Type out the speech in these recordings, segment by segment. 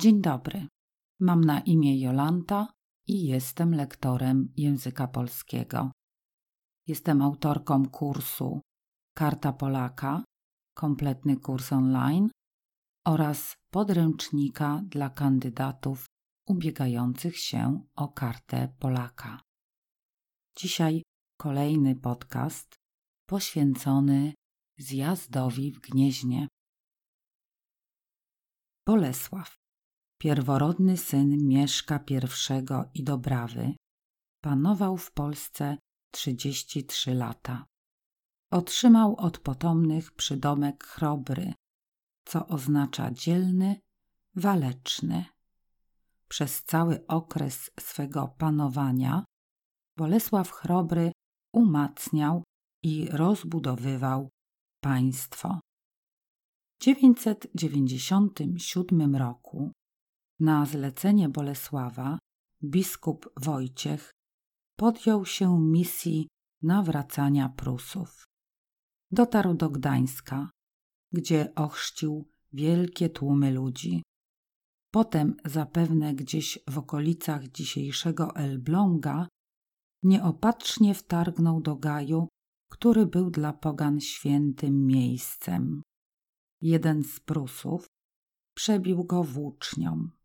Dzień dobry. Mam na imię Jolanta i jestem lektorem języka polskiego. Jestem autorką kursu Karta Polaka, kompletny kurs online oraz podręcznika dla kandydatów ubiegających się o kartę Polaka. Dzisiaj kolejny podcast poświęcony zjazdowi w Gnieźnie. Bolesław, pierworodny syn Mieszka I i Dobrawy, panował w Polsce 33 lata. Otrzymał od potomnych przydomek chrobry, co oznacza dzielny, waleczny. Przez cały okres swego panowania Bolesław Chrobry umacniał i rozbudowywał państwo. W 997 roku na zlecenie Bolesława biskup Wojciech podjął się misji nawracania Prusów. Dotarł do Gdańska, gdzie ochrzcił wielkie tłumy ludzi. Potem zapewne gdzieś w okolicach dzisiejszego Elbląga nieopatrznie wtargnął do Gaju, który był dla pogan świętym miejscem. Jeden z Prusów przebił go włócznią.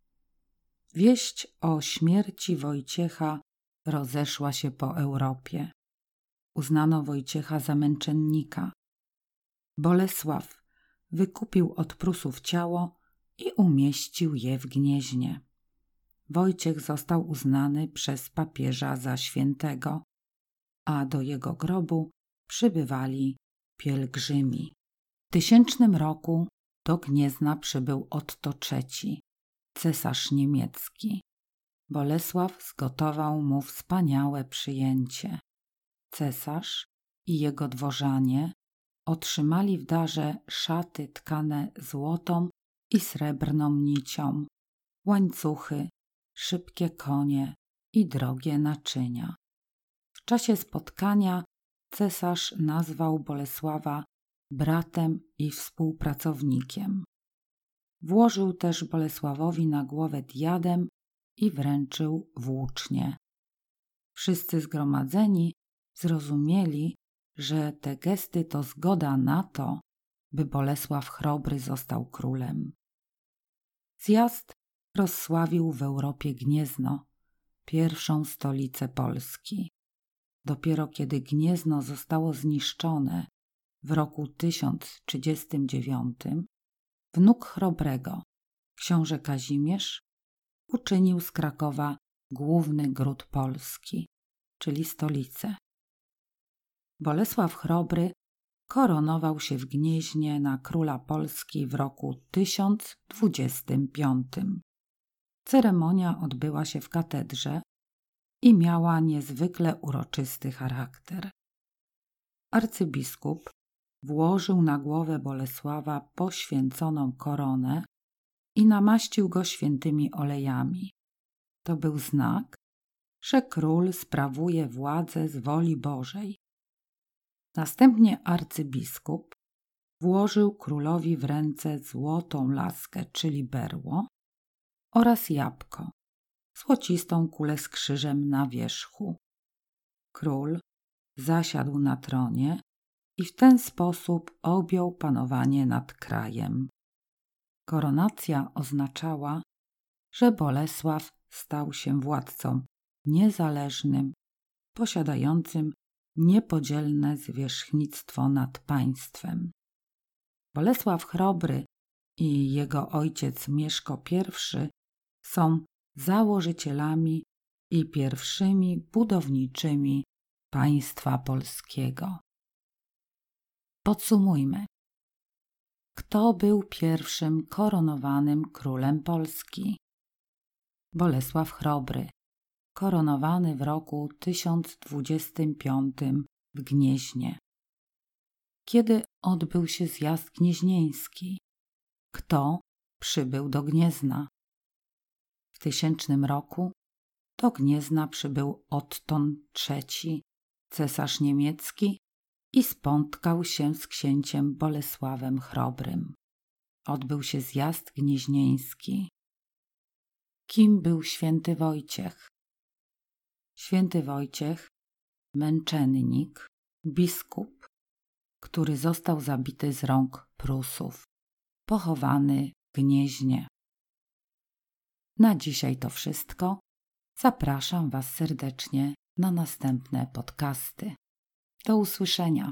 Wieść o śmierci Wojciecha rozeszła się po Europie. Uznano Wojciecha za męczennika. Bolesław wykupił od Prusów ciało i umieścił je w Gnieźnie. Wojciech został uznany przez papieża za świętego, a do jego grobu przybywali pielgrzymi. W tysięcznym roku do Gniezna przybył Otto III, cesarz niemiecki. Bolesław zgotował mu wspaniałe przyjęcie. Cesarz i jego dworzanie otrzymali w darze szaty tkane złotą i srebrną nicią, łańcuchy, szybkie konie i drogie naczynia. W czasie spotkania cesarz nazwał Bolesława bratem i współpracownikiem. Włożył też Bolesławowi na głowę diadem i wręczył włócznie. Wszyscy zgromadzeni zrozumieli, że te gesty to zgoda na to, by Bolesław Chrobry został królem. Zjazd rozsławił w Europie Gniezno, pierwszą stolicę Polski. Dopiero kiedy Gniezno zostało zniszczone w roku 1039, wnuk Chrobrego, książę Kazimierz, uczynił z Krakowa główny gród Polski, czyli stolicę. Bolesław Chrobry koronował się w Gnieźnie na króla Polski w roku 1025. Ceremonia odbyła się w katedrze i miała niezwykle uroczysty charakter. Arcybiskup włożył na głowę Bolesława poświęconą koronę i namaścił go świętymi olejami. To był znak, że król sprawuje władzę z woli Bożej. Następnie arcybiskup włożył królowi w ręce złotą laskę, czyli berło, oraz jabłko, złocistą kulę z krzyżem na wierzchu. Król zasiadł na tronie i w ten sposób objął panowanie nad krajem. Koronacja oznaczała, że Bolesław stał się władcą niezależnym, posiadającym niepodzielne zwierzchnictwo nad państwem. Bolesław Chrobry i jego ojciec Mieszko I są założycielami i pierwszymi budowniczymi państwa polskiego. Podsumujmy. Kto był pierwszym koronowanym królem Polski? Bolesław Chrobry, koronowany w roku 1025 w Gnieźnie. Kiedy odbył się zjazd gnieźnieński? Kto przybył do Gniezna? W tysięcznym roku do Gniezna przybył Otton III, cesarz niemiecki i spotkał się z księciem Bolesławem Chrobrym. Odbył się zjazd gnieźnieński. Kim był święty Wojciech? Święty Wojciech, męczennik, biskup, który został zabity z rąk Prusów, pochowany w Gnieźnie. Na dzisiaj to wszystko. Zapraszam Was serdecznie na następne podcasty. Do usłyszenia.